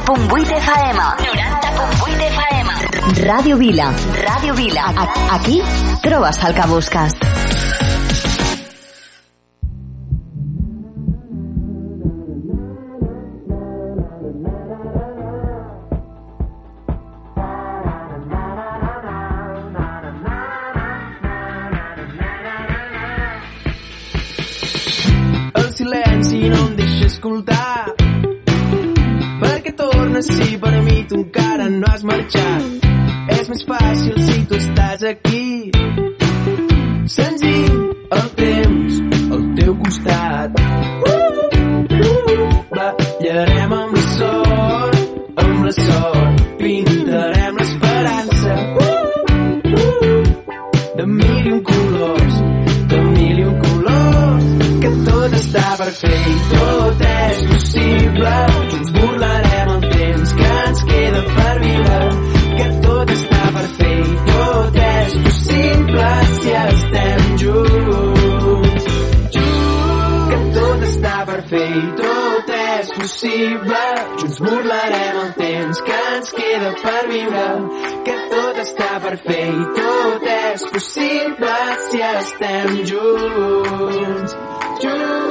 90.8 FM. 90.8 FM. Ràdio Vila. Ràdio Vila. Aquí trobes el que busques. Tot és possible junts burlarem el temps que ens queda per viure que tot està per fer i tot és possible si estem junts junts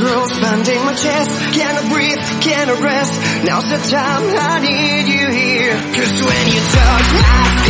girls pounding my chest. Can I breathe? Can I rest? Now's the time I need you here. Cause when you touch, I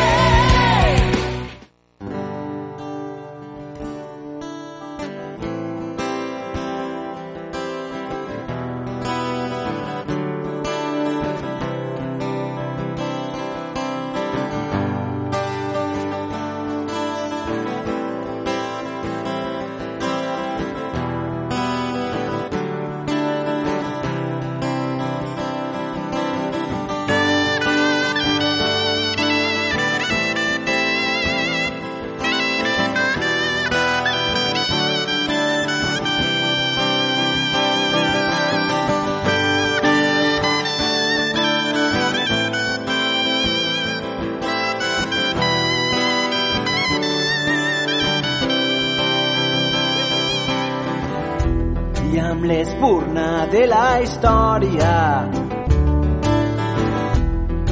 història.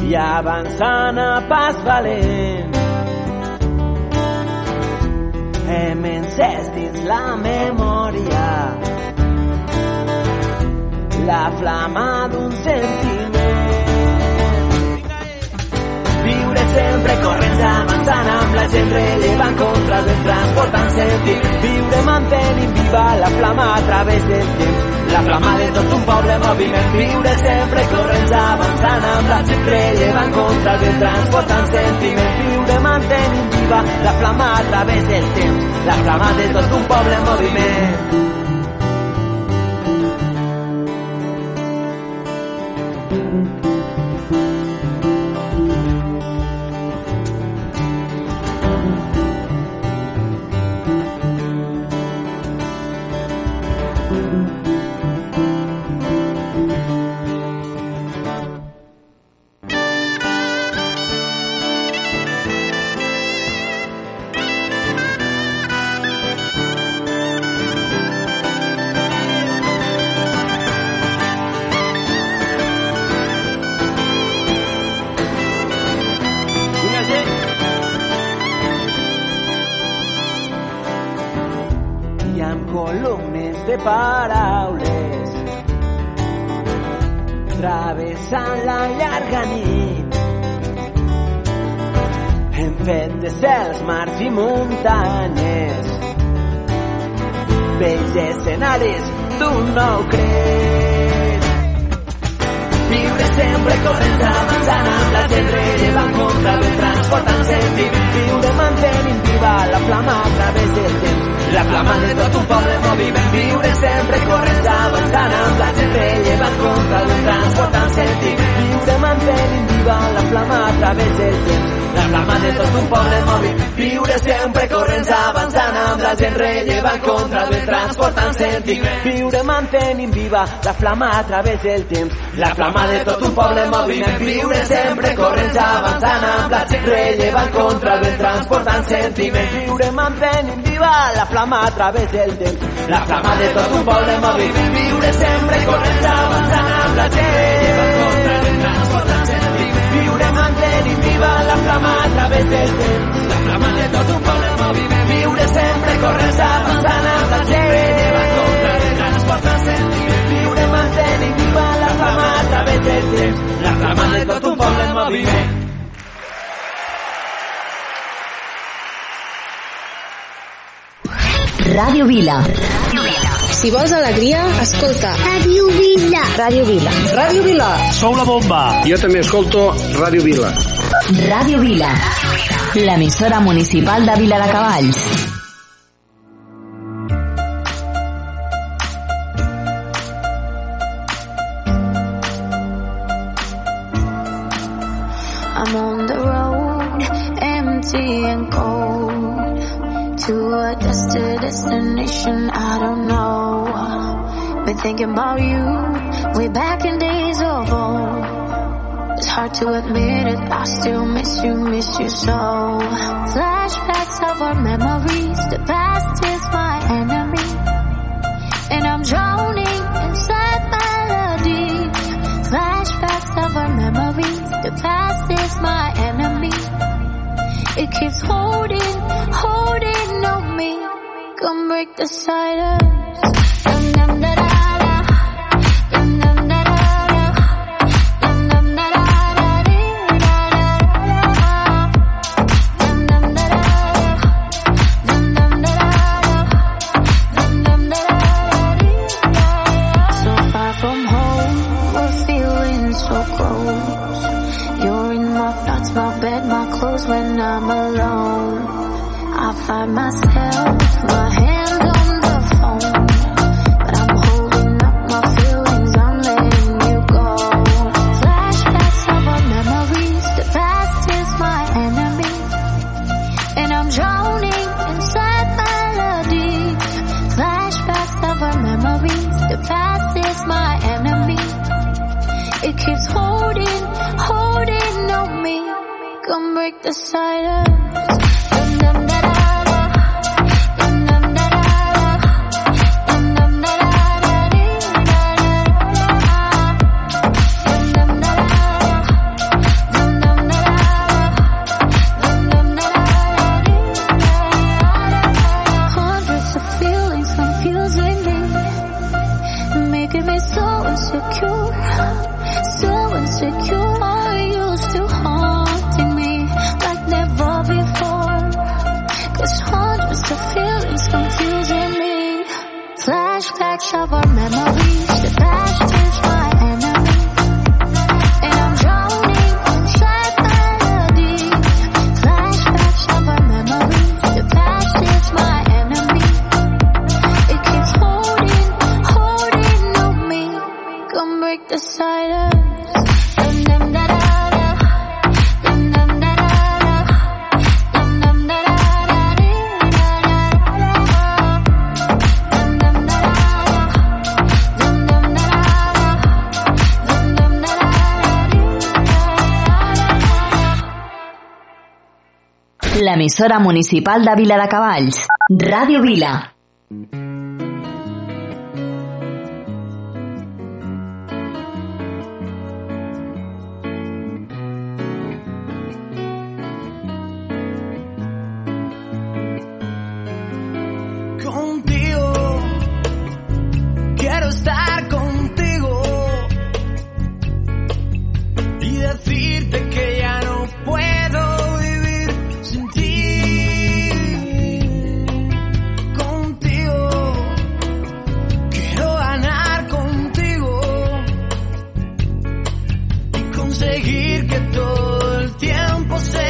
I avançant a pas valent hem encès dins la memòria la flama d'un sentiment. Viure sempre corrents avançant amb la gent rellevant contra el transportant sentit. Viure mantenint viva la flama a través del temps. La flama de tot un poble en moviment, viure sempre corrents avançant amb la rellevant contra el transportant sentiment viure mantenint viva la flama a través del temps, la flama de tot un poble en moviment. paraules travessant la llarga nit hem fet de cels, mars i muntanyes vells escenaris d'un nou cret. Viure sempre corrents avançant amb la gent rellevant contra el transportant sentiment. Viure mantenint viva la flama a través del temps. La flama de tot un poble moviment. Viure sempre corrents avançant amb la gent rellevant contra el transportant sentiment. Viure mantenint viva la flama a través del temps. La flama de tot un poble mòbil. Viure sempre corrents avançant amb la gent rellevant contra el transportant sentiment. Viure mantenint viva la flama a través del temps. La flama de tot un poble en. Viure sempre corrents avançant amb la gent rellevant contra el transportant sentiment. Viure mantenint viva la flama a través del temps. La flama de tot un poble en. Viure sempre corrents avançant amb la gent rellevant contra el transportant sentiment. Viure mantenint viva la flama a través del temps. La flama de tot un poble en moviment. Viure sempre corrents avançant amb la gent rellevant contra el transportant sentiment. Viure mantenint viva la flama a través del temps. La flama de tot un poble en moviment. Ràdio Vila. Si vols alegria, escolta. Ràdio Vila. Ràdio Vila. Ràdio Vila. Sou la bomba. Jo també escolto Ràdio Vila. Ràdio Vila. L'emissora municipal de Vila de Cavalls. I'm on the road, empty and cold. To a destination I don't know. Been thinking about you way back in days of old. It's hard to admit it, I still miss you, miss you so. Flashbacks of our memories, the past is my enemy. And I'm drowning inside melody. Flashbacks of our memories, the past is my enemy. It keeps holding, holding on me. Come break the silence. L'emissora municipal de Vila de Cavalls. Ràdio Vila. conseguir que todo el tiempo se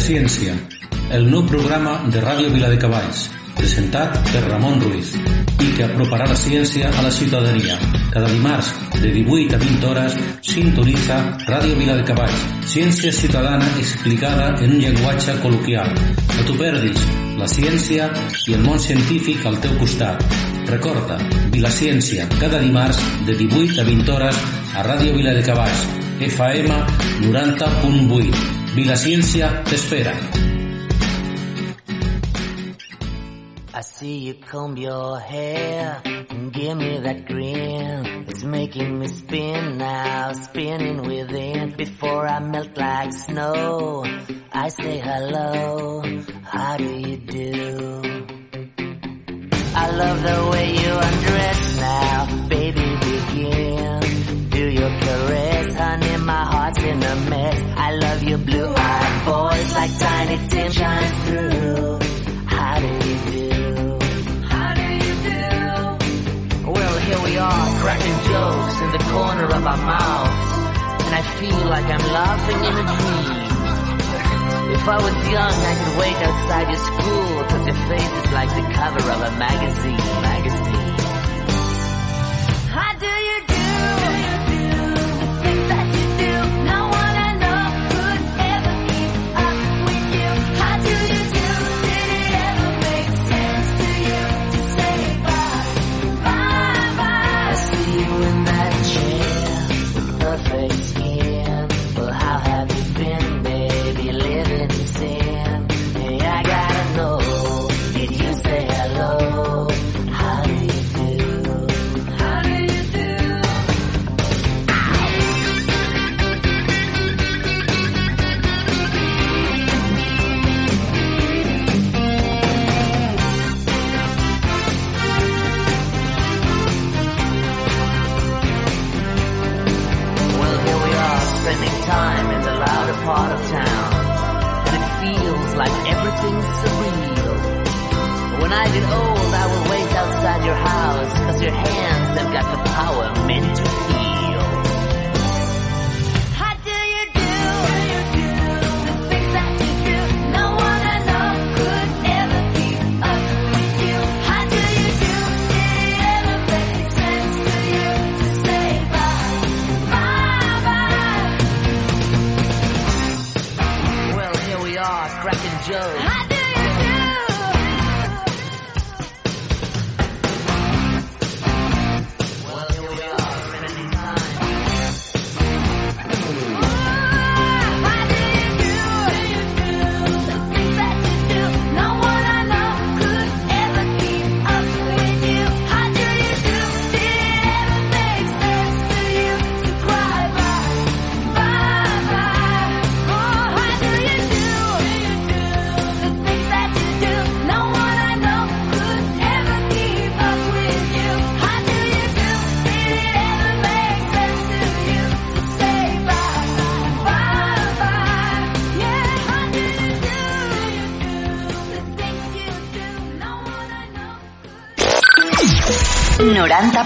Ciència, el nou programa de Ràdio Viladecavalls, presentat per Ramon Ruiz i que aproparà la ciència a la ciutadania. Cada dimarts, de 18 a 20 hores, sintonitza Ràdio Viladecavalls, ciència ciutadana explicada en un llenguatge col·loquial. No t'ho perdis, la ciència i el món científic al teu costat. Recorda, Vila Ciència, cada dimarts de 18 a 20 hores a Ràdio Viladecavalls, FM 90.8. Ni la ciencia te espera. I see you comb your hair and give me that grin. It's making me spin now, spinning within. Before I melt like snow, I say hello. How do you do? I love the way you undress now, baby. Begin. Your caress, honey. My heart's in a mess. I love your blue-eyed voice like tiny Tim shines through. How do you do? How do you do? Well, here we are, cracking jokes in the corner of our mouths. And I feel like I'm laughing in a dream. If I was young, I could wait outside your school, cause your face is like the cover of a magazine, magazine. How do you do? Part of town. And it feels like everything's surreal. When I get old, I will wait outside your house, cause your hands have got the power meant to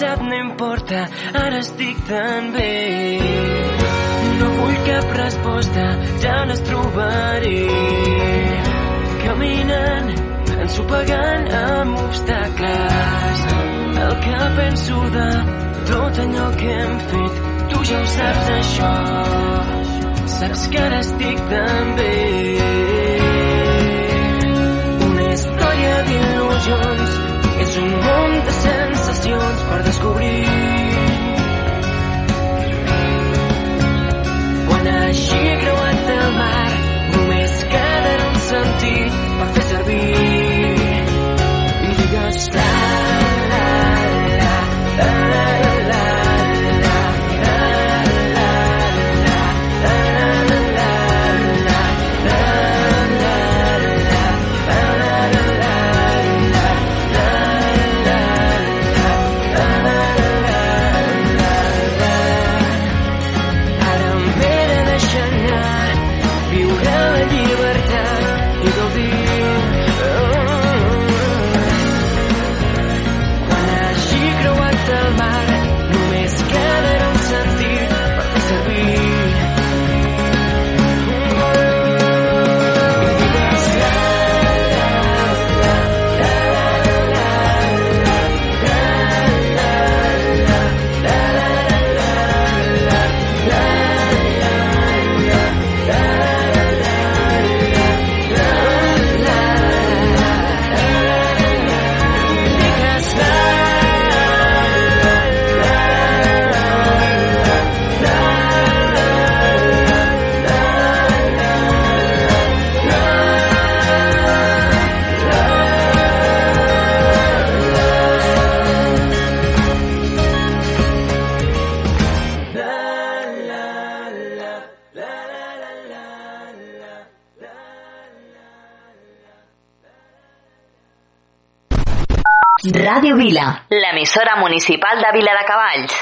Passat no importa, ara estic tan bé. No vull cap resposta, ja les trobaré. Caminant, ensopegant amb obstacles. El que penso de tot allò que hem fet, tu ja ho saps això. Saps que ara estic tan bé. Una història d'il·lusions Vila, l'emissora municipal de Vila de Cavalls.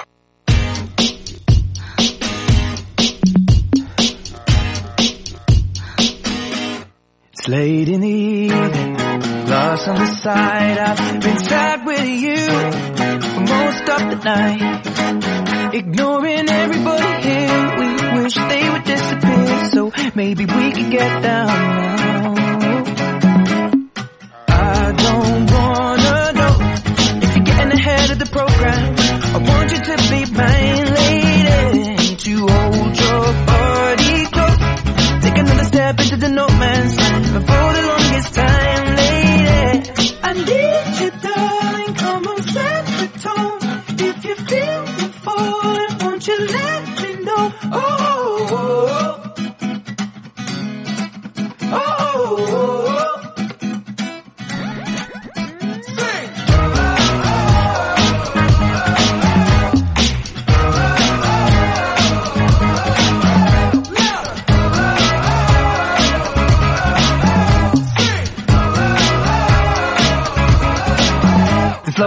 It's late in the evening, lost on the side. I've been sad with you for most of the night. Ignoring everybody here, we wish they would disappear. So maybe we could get down now.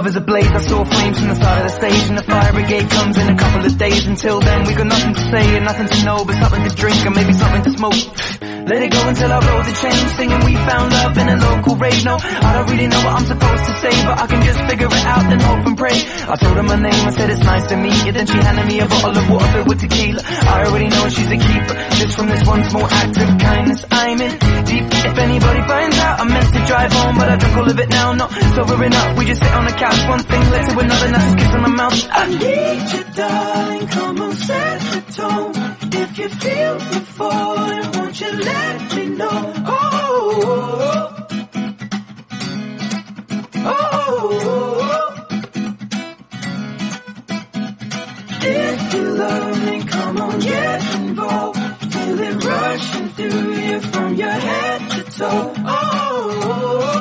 Love is ablaze, I saw flames from the side of the stage And the fire brigade comes in a couple of days. Until then we got nothing to say and nothing to know But something to drink and maybe something to smoke. Let it go until our roads are changed Singing we found love in a local rave No, I don't really know what I'm supposed to say But I can just figure it out and hope and pray. I told her my name, I said it's nice to meet you. Then she handed me a bottle of water filled with tequila. I already know she's a keeper Just from this one small act of kindness. I'm in deep If anybody finds drive home But I all of it now, not sobering up. We just sit on the couch, one thing led to another Now kiss on my mouth. I need you darling, come on set the tone. If you feel the falling, won't you let me know? Oh, oh, oh, oh. If you love me, come on, get involved. Feel it rushing through you from your head to toe. Oh, oh,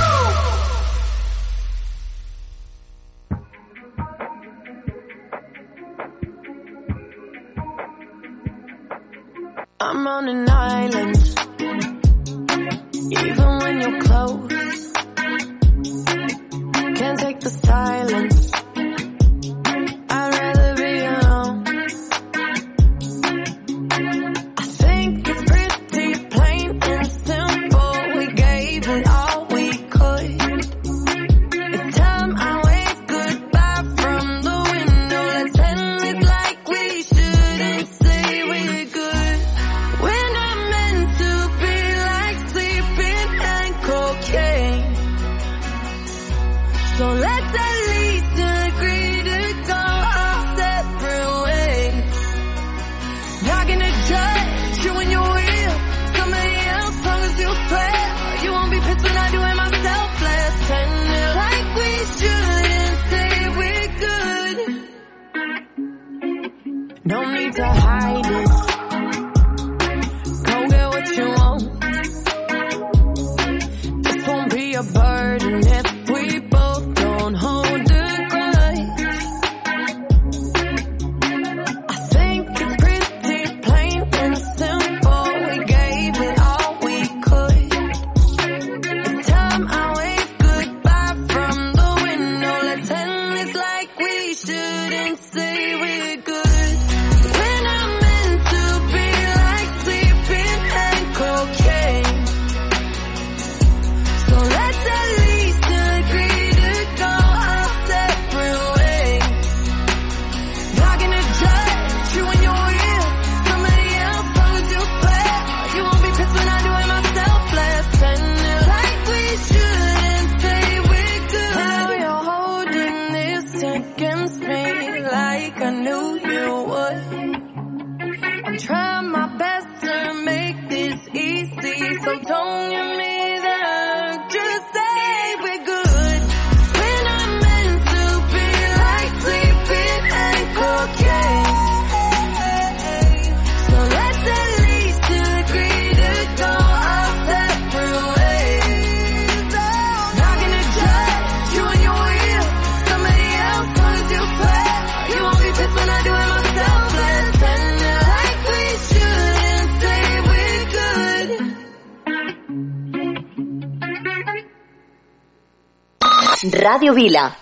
Radio Vila.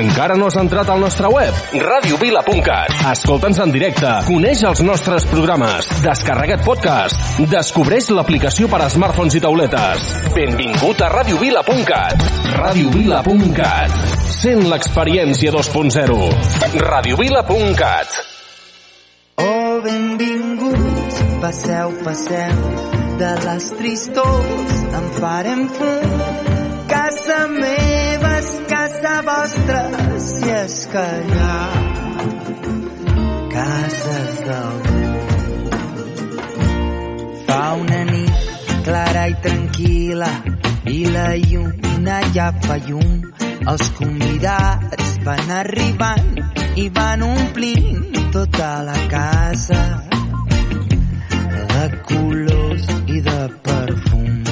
Encara no has entrat al nostre web? radiovila.cat Escolta'ns en directe, coneix els nostres programes, descarrega't podcast, descobreix l'aplicació per a smartphones i tauletes. Benvingut a radiovila.cat radiovila.cat Sent l'experiència 2.0 radiovila.cat Oh, benvinguts, passeu, passeu, de les tristors en farem fum, casa meva altres si és que hi ha cases d'algú fa una nit clara i tranquil·la i la lluna ja fa llum els convidats van arribant i van omplint tota la casa de colors i de perfums.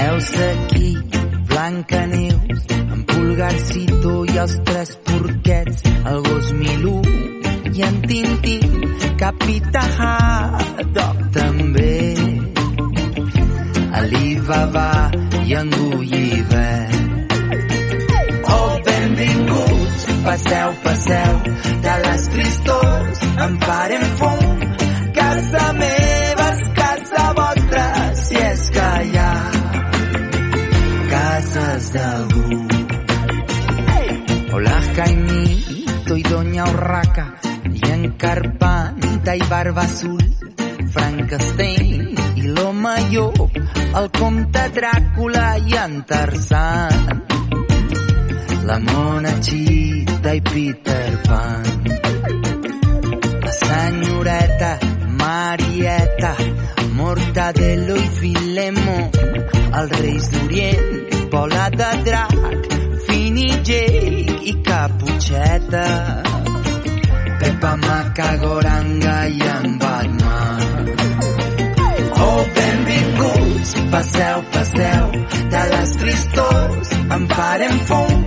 Heus aquí, Blanca Neu, tres porquets, el gos Milú i en Tintín, Capità Haddock també. Alibaba i en Gulliver. Oh, benvinguts, passeu, passeu, de les tristors en farem fum. Doña Urraca, i en Carpanta i Barba Azul, Frankenstein i l'home llop, el comte Dràcula i en Tarzan, la mona Chita i Peter Pan, la senyoreta Marieta, Mortadelo i Filemo, els reis d'Orient, bola de drac, Fini Jake i Caputxeta, Pepa Macagoranga i en Batman. Oh, benvinguts, passeu, passeu, de les tristors en farem fum.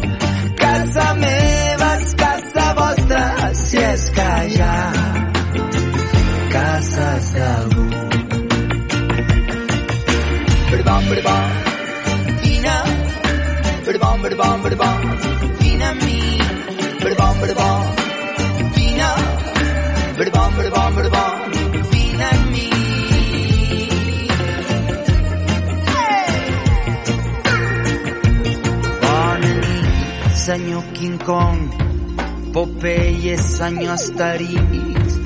Casa meva és casa vostra, si és que hi ha cases d'algú. Berbom, berbom, vine, berbom, berbom, berbom, berbom, berbom, berbom, vine amb mi. Bona nit, senyor King Kong, Popeye, senyor Asterix,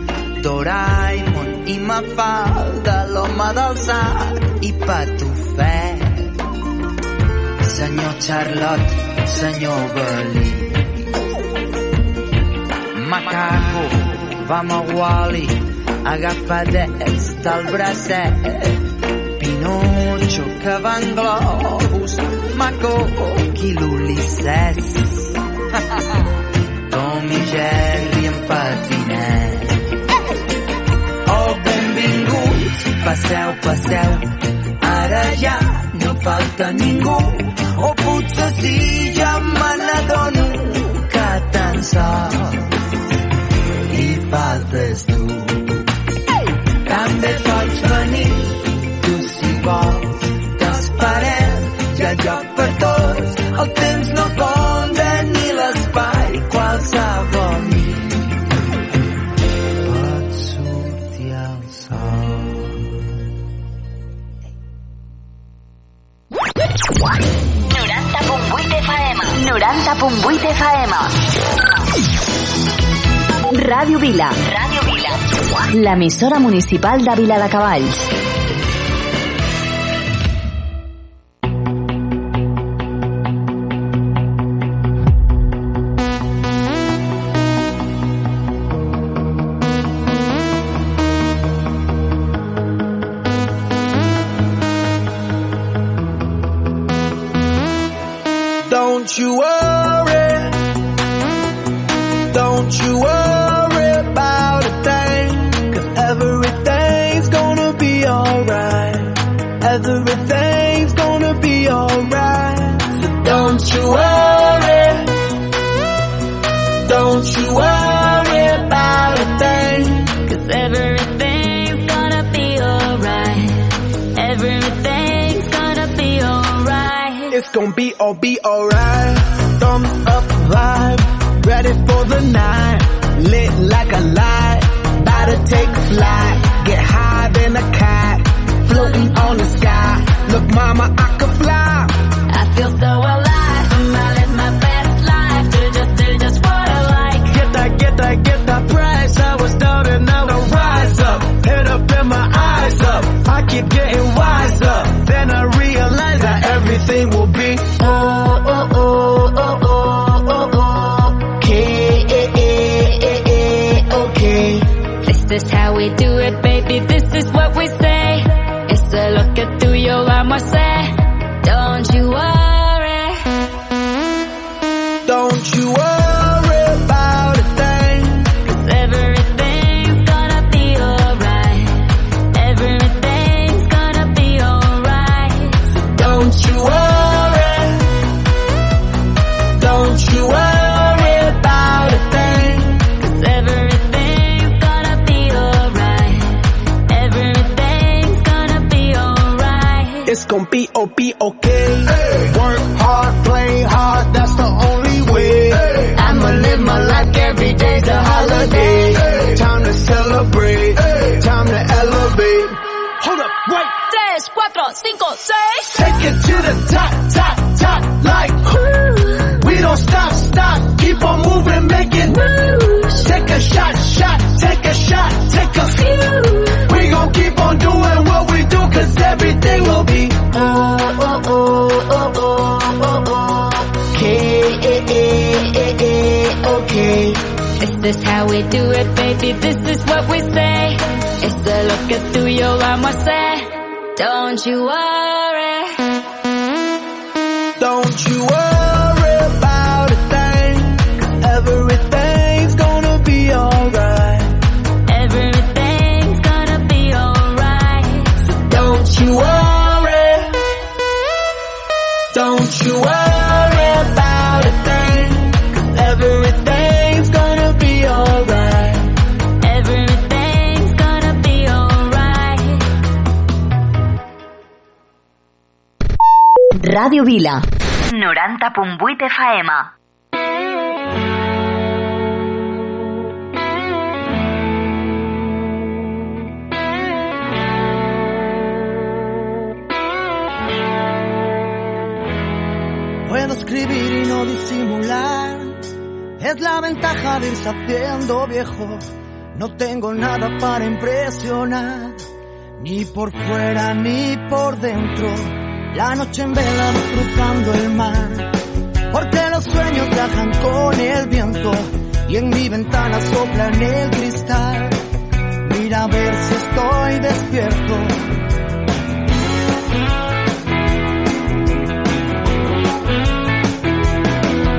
Doraemon i Mafalda, l'home del sac i Patufet. Senyor Charlotte, senyor Belí. Macaco, vam a Wally, agafadets del bracet. Pinocho, que va en globus, Maco, qui l'Ulisses. Tom i Jerry en patinet. Oh, benvinguts, passeu, passeu, ara ja no falta ningú. O potser sí, ja me n'adono que tan sols faltes tu. També pots venir, tu si vols, t'esperem, hi ha lloc per tots, el temps no compta ni l'espai, qualsevol nit pot sortir el sol. 90.8 FM. 90.8 FM. Ràdio Vila. Ràdio Vila. L'emissora municipal de Vila de Cavalls. Gon' be O-B okay. Work hard, play hard, that's the only way. I'ma live my life every day's a holiday. Time to celebrate, time to elevate. Hold up, wait. Tres, cuatro, cinco, seis. Take it to the top, top, top, like whoo. We don't stop, stop, keep on moving, making moves. Take a shot, shot, take a shot, take a few. This how we do it, baby? This is what we say. It's a look que tú your yo vamos a hacer. Don't you worry. Ràdio Vila. 90.8 FM. Puedo escribir y no disimular. Es la ventaja de irse haciendo viejo. No tengo nada para impresionar. Ni por fuera ni por dentro. La noche en vela cruzando el mar. Porque los sueños viajan con el viento. Y en mi ventana sopla el cristal. Mira a ver si estoy despierto.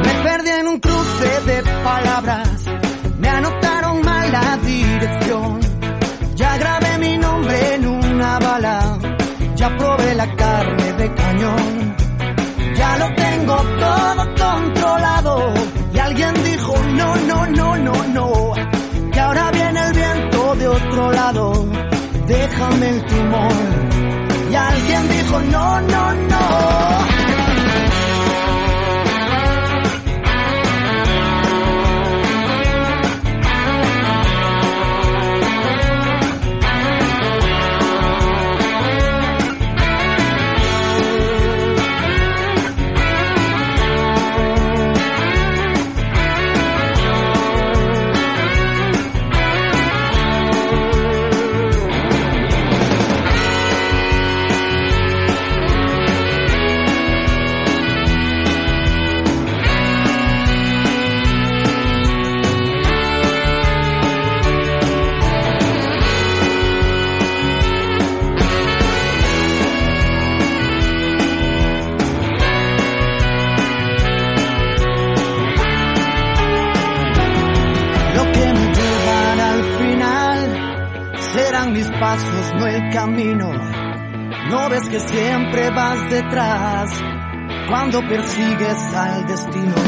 Me perdí en un cruce de palabras, me anotaron mal la dirección. Probé la carne de cañón. Ya lo tengo todo controlado. Y alguien dijo, no, no, no, no, no. Que ahora viene el viento de otro lado. Déjame el timón. Y alguien dijo, no, no, no. Cuando persigues al destino.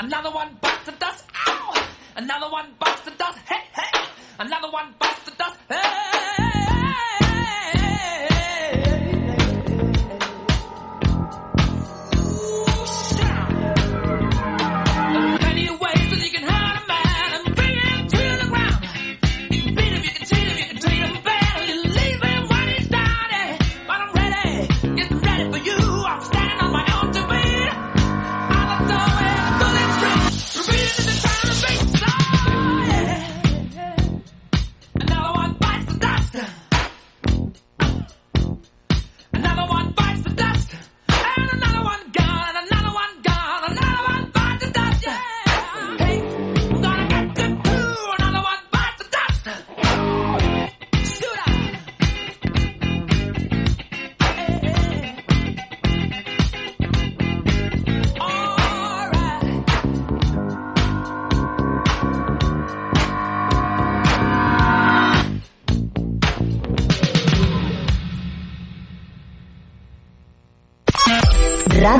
Another one bites the dust. Ow! Another one bites the dust. Hey, hey! Another one bites the dust. Hey!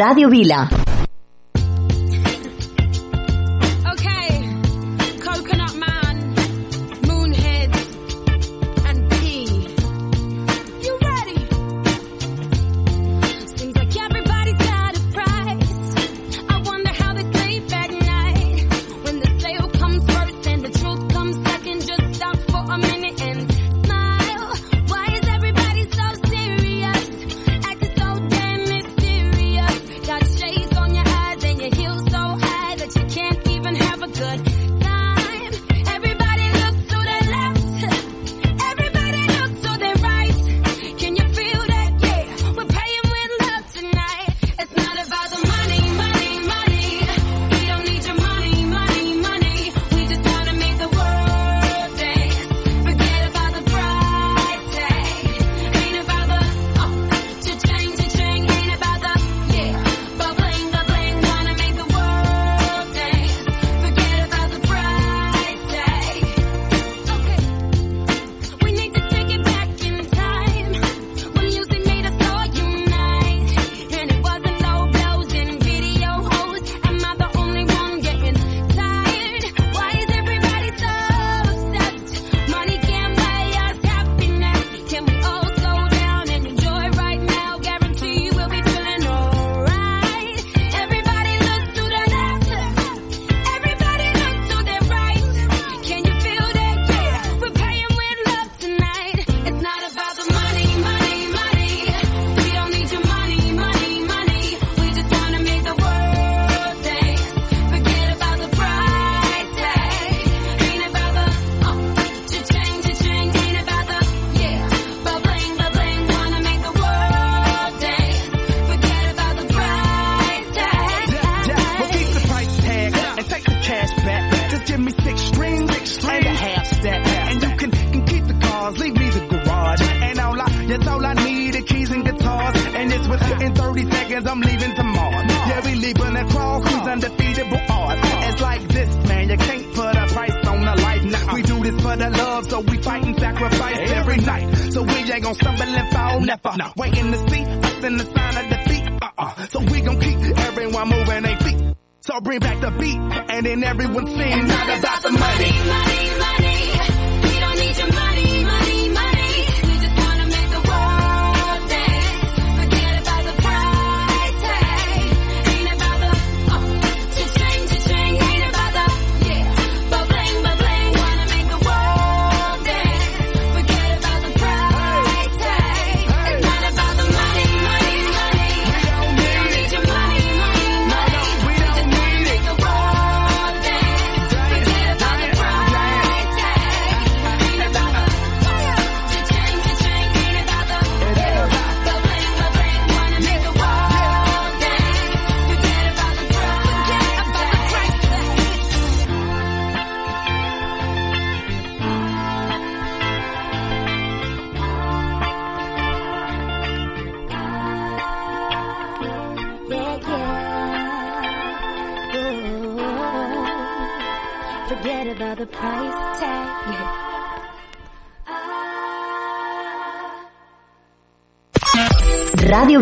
Ràdio Vila.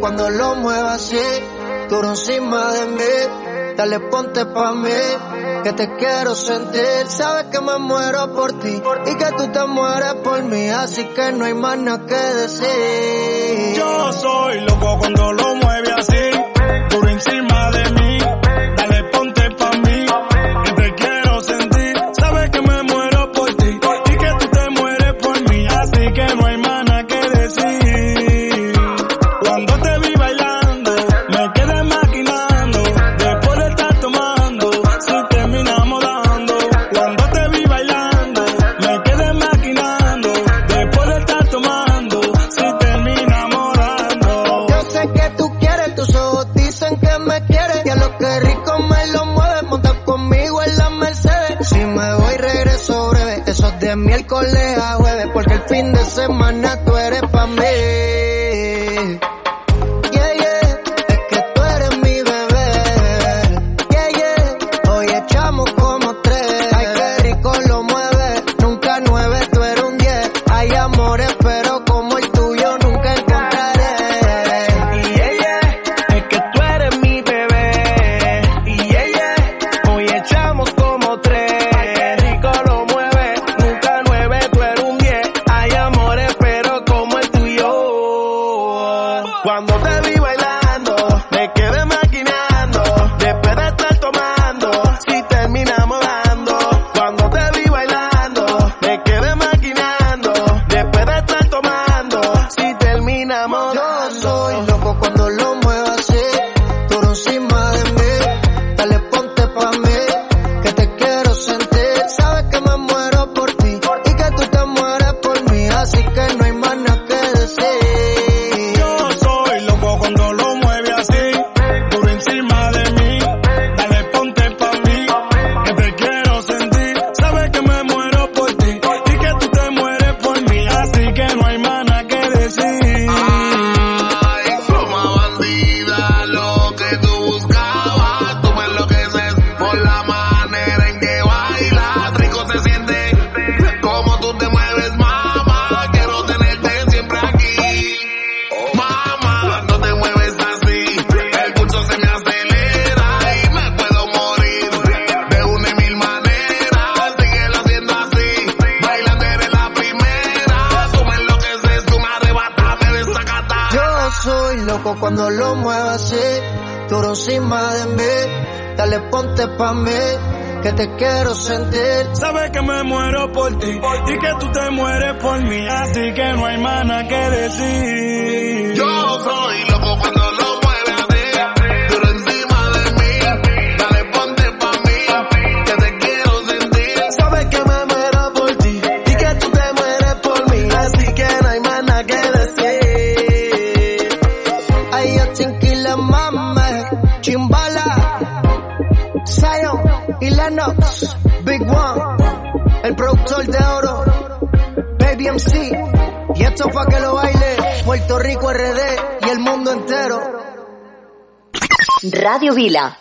Cuando lo mueva así, duro encima de mí, dale ponte pa' mí, que te quiero sentir. Sabes que me muero por ti y que tú te mueres por mí, así que no hay más nada que decir. Yo soy loco cuando lo mueve así. URD y el mundo entero. Radio Vila.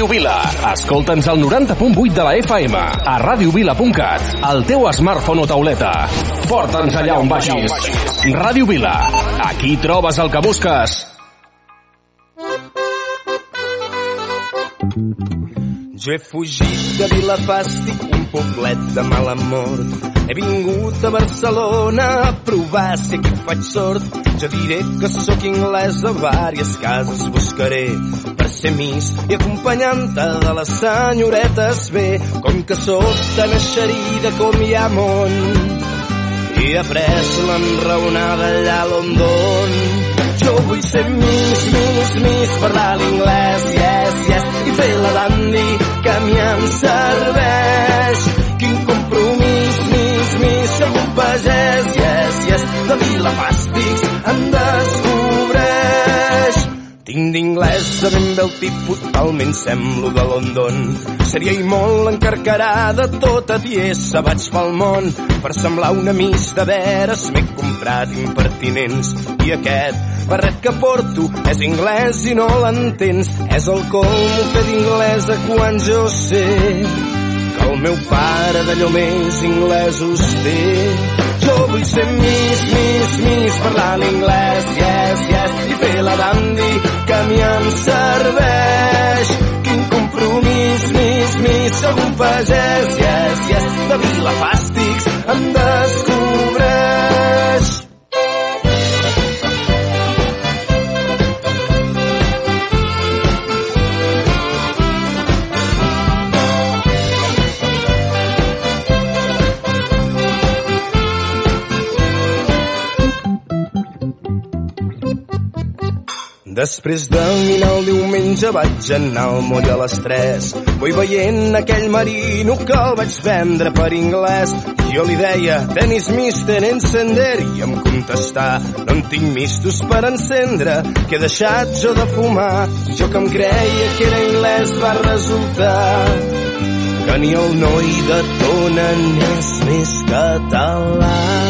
Ràdio Vila. Escolta'ns al 90.8 de la FM, a radiovila.cat, al teu smartphone o tauleta. Porta'ns allà on vagis. Ràdio Vila. Aquí trobes el que busques. Jo he fugit de Vilafàstic, un poblet de mala mort. He vingut a Barcelona a provar si aquí faig sort. Jo diré que sóc anglès a vàries cases buscaré ser mis i acompanyant-te de les senyoretes bé. Com que sóc tan eixerida com hi ha món i he après l'enraonada allà a London. Jo vull ser Miss, Miss, Miss, parlar l'inglès, yes, yes, i fer la dandy que a mi em serveix. Quin compromís, Miss, Miss, som un pagès, yes, yes, de Vilafàstics Tinc d'inglès a ben bé el tipus, talment semblo de London. Seria i molt encarcarada, tota tiesa vaig pel món. Per semblar una miss de veres m'he comprat impertinents. I aquest barret que porto és anglès i no l'entens. És el colmo fer d'inglesa quan jo sé que el meu pare d'allò més inglesos té. Jo vull ser miss, miss, miss, parlar l'inglès, yes, yes, i fer la dandy que a mi em serveix. Quin compromís, miss, miss, sóc un pagès, yes, yes, de Vilafàstics em descobreix. Després de minar el diumenge vaig anar al moll a les 3. Vull veient aquell marino que el vaig vendre per anglès. Jo li deia, tenis mister encender, i em contestà, no en tinc mistos per encendre, que he deixat jo de fumar. Jo que em creia que era anglès va resultar que ni el noi de Tona n'és més català.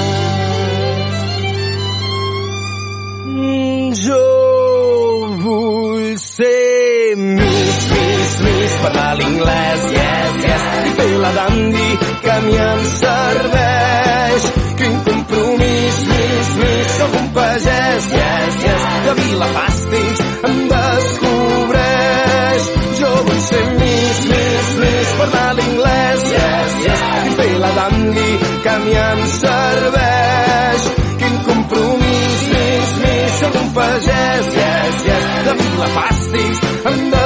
Parlar l'inglès, yes, yes, i fer la dandy que a mi em serveix. Quin compromís, Miss, Miss, sóc un pagès, yes, yes, de Vilafàstics em descobreix. Jo vull ser Miss, Miss, Miss, parlar l'inglès, yes, yes, i fer la dandy que a mi em serveix. Quin compromís, Miss, Miss, sóc un pagès, yes, yes, de Vilafàstics em descobreix.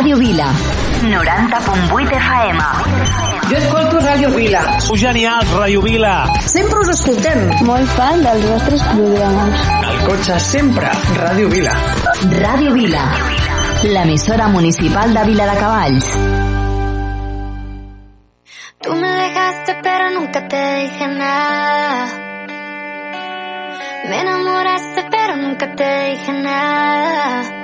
Ràdio Vila. 90.8 FM. Jo escolto Ràdio Vila. Sou genials, Ràdio Vila. Sempre us escoltem. Molt fan dels vostres programes. Al cotxe sempre, Ràdio Vila. Ràdio Vila. L'emissora municipal de Vila de Cavalls. Tú me dejaste pero nunca te dije nada. Me enamoraste pero nunca te dije nada.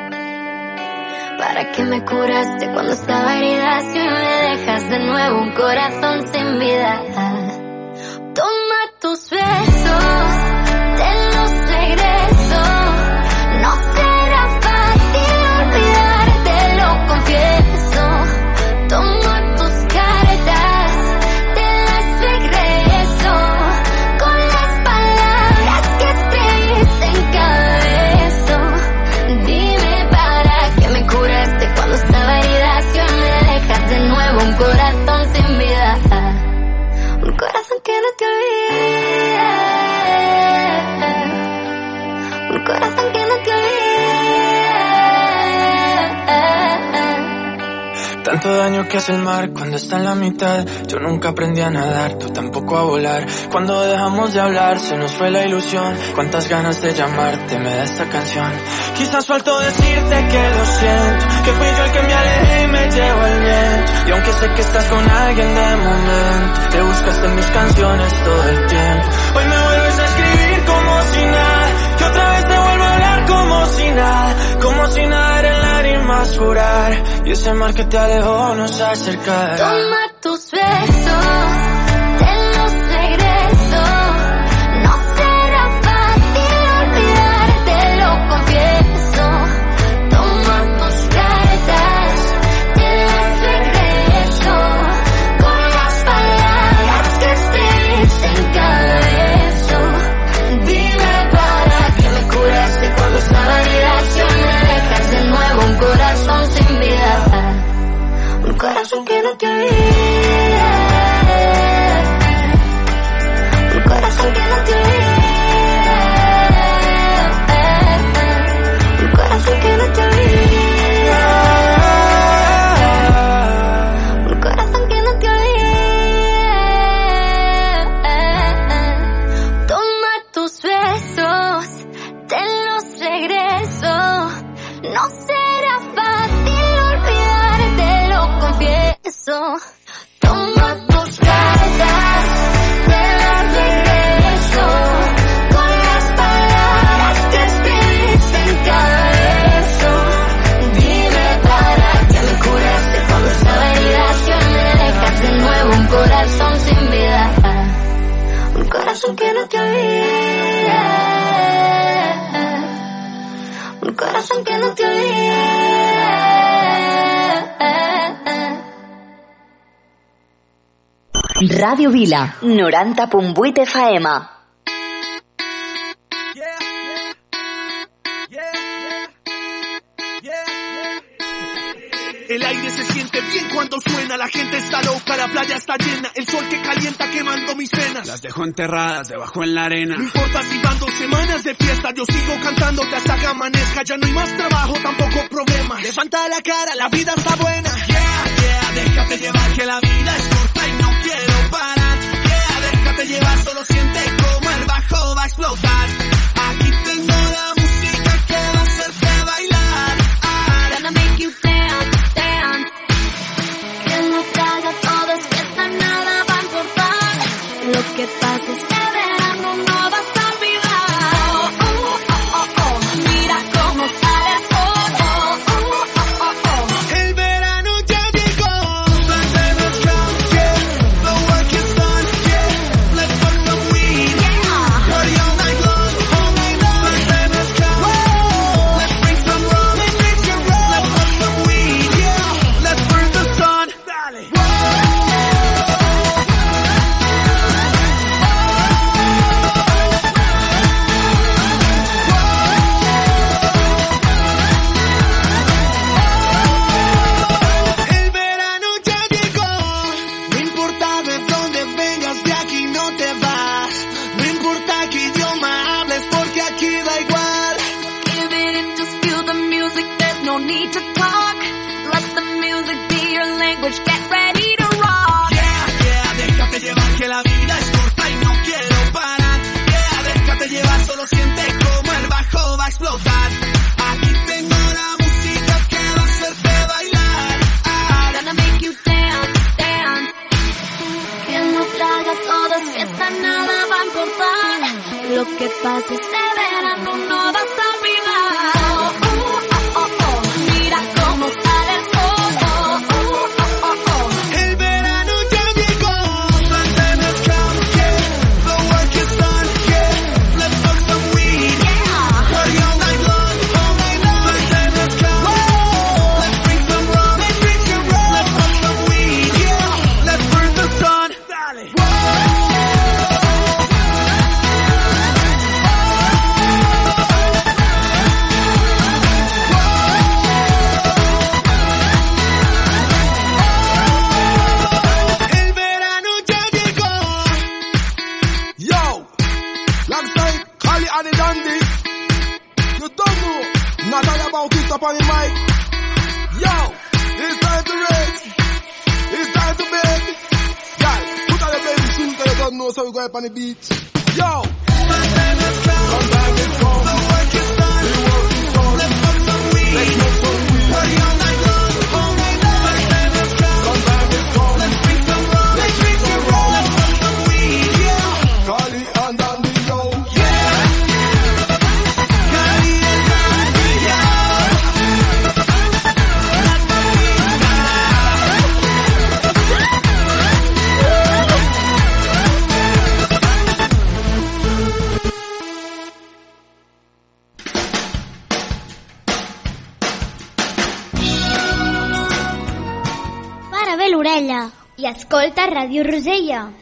¿Para qué me curaste cuando estaba herida si hoy me dejas de nuevo un corazón sin vida? Toma tus besos, tanto daño que hace el mar cuando está en la mitad. Yo nunca aprendí a nadar, tú tampoco a volar. Cuando dejamos de hablar, se nos fue la ilusión. Cuántas ganas de llamarte me da esta canción. Quizás faltó decirte que lo siento, que fui yo el que me alejé y me llevo el viento. Y aunque sé que estás con alguien de momento, te buscaste en mis canciones todo el tiempo. Hoy me vuelves a escribir como si nada, que otra vez te vuelvo a hablar como si nada, como si nada más curar y ese mar que te alejó nos acercará. Toma tus besos. Radio Vila, 90.8 FM. El aire se siente bien cuando suena, la gente está loca, la playa está llena, el sol que calienta quemando mis venas. Las dejo enterradas debajo en la arena. No importa si van semanas de fiesta, yo sigo cantándote hasta que amanezca, ya no hay más trabajo, tampoco problema. Levanta la cara, la vida está buena. Yeah, yeah, déjate llevar que la vida es cielo paran. Yeah, déjate llevar, solo siente como el bajo va a explotar. Aquí tengo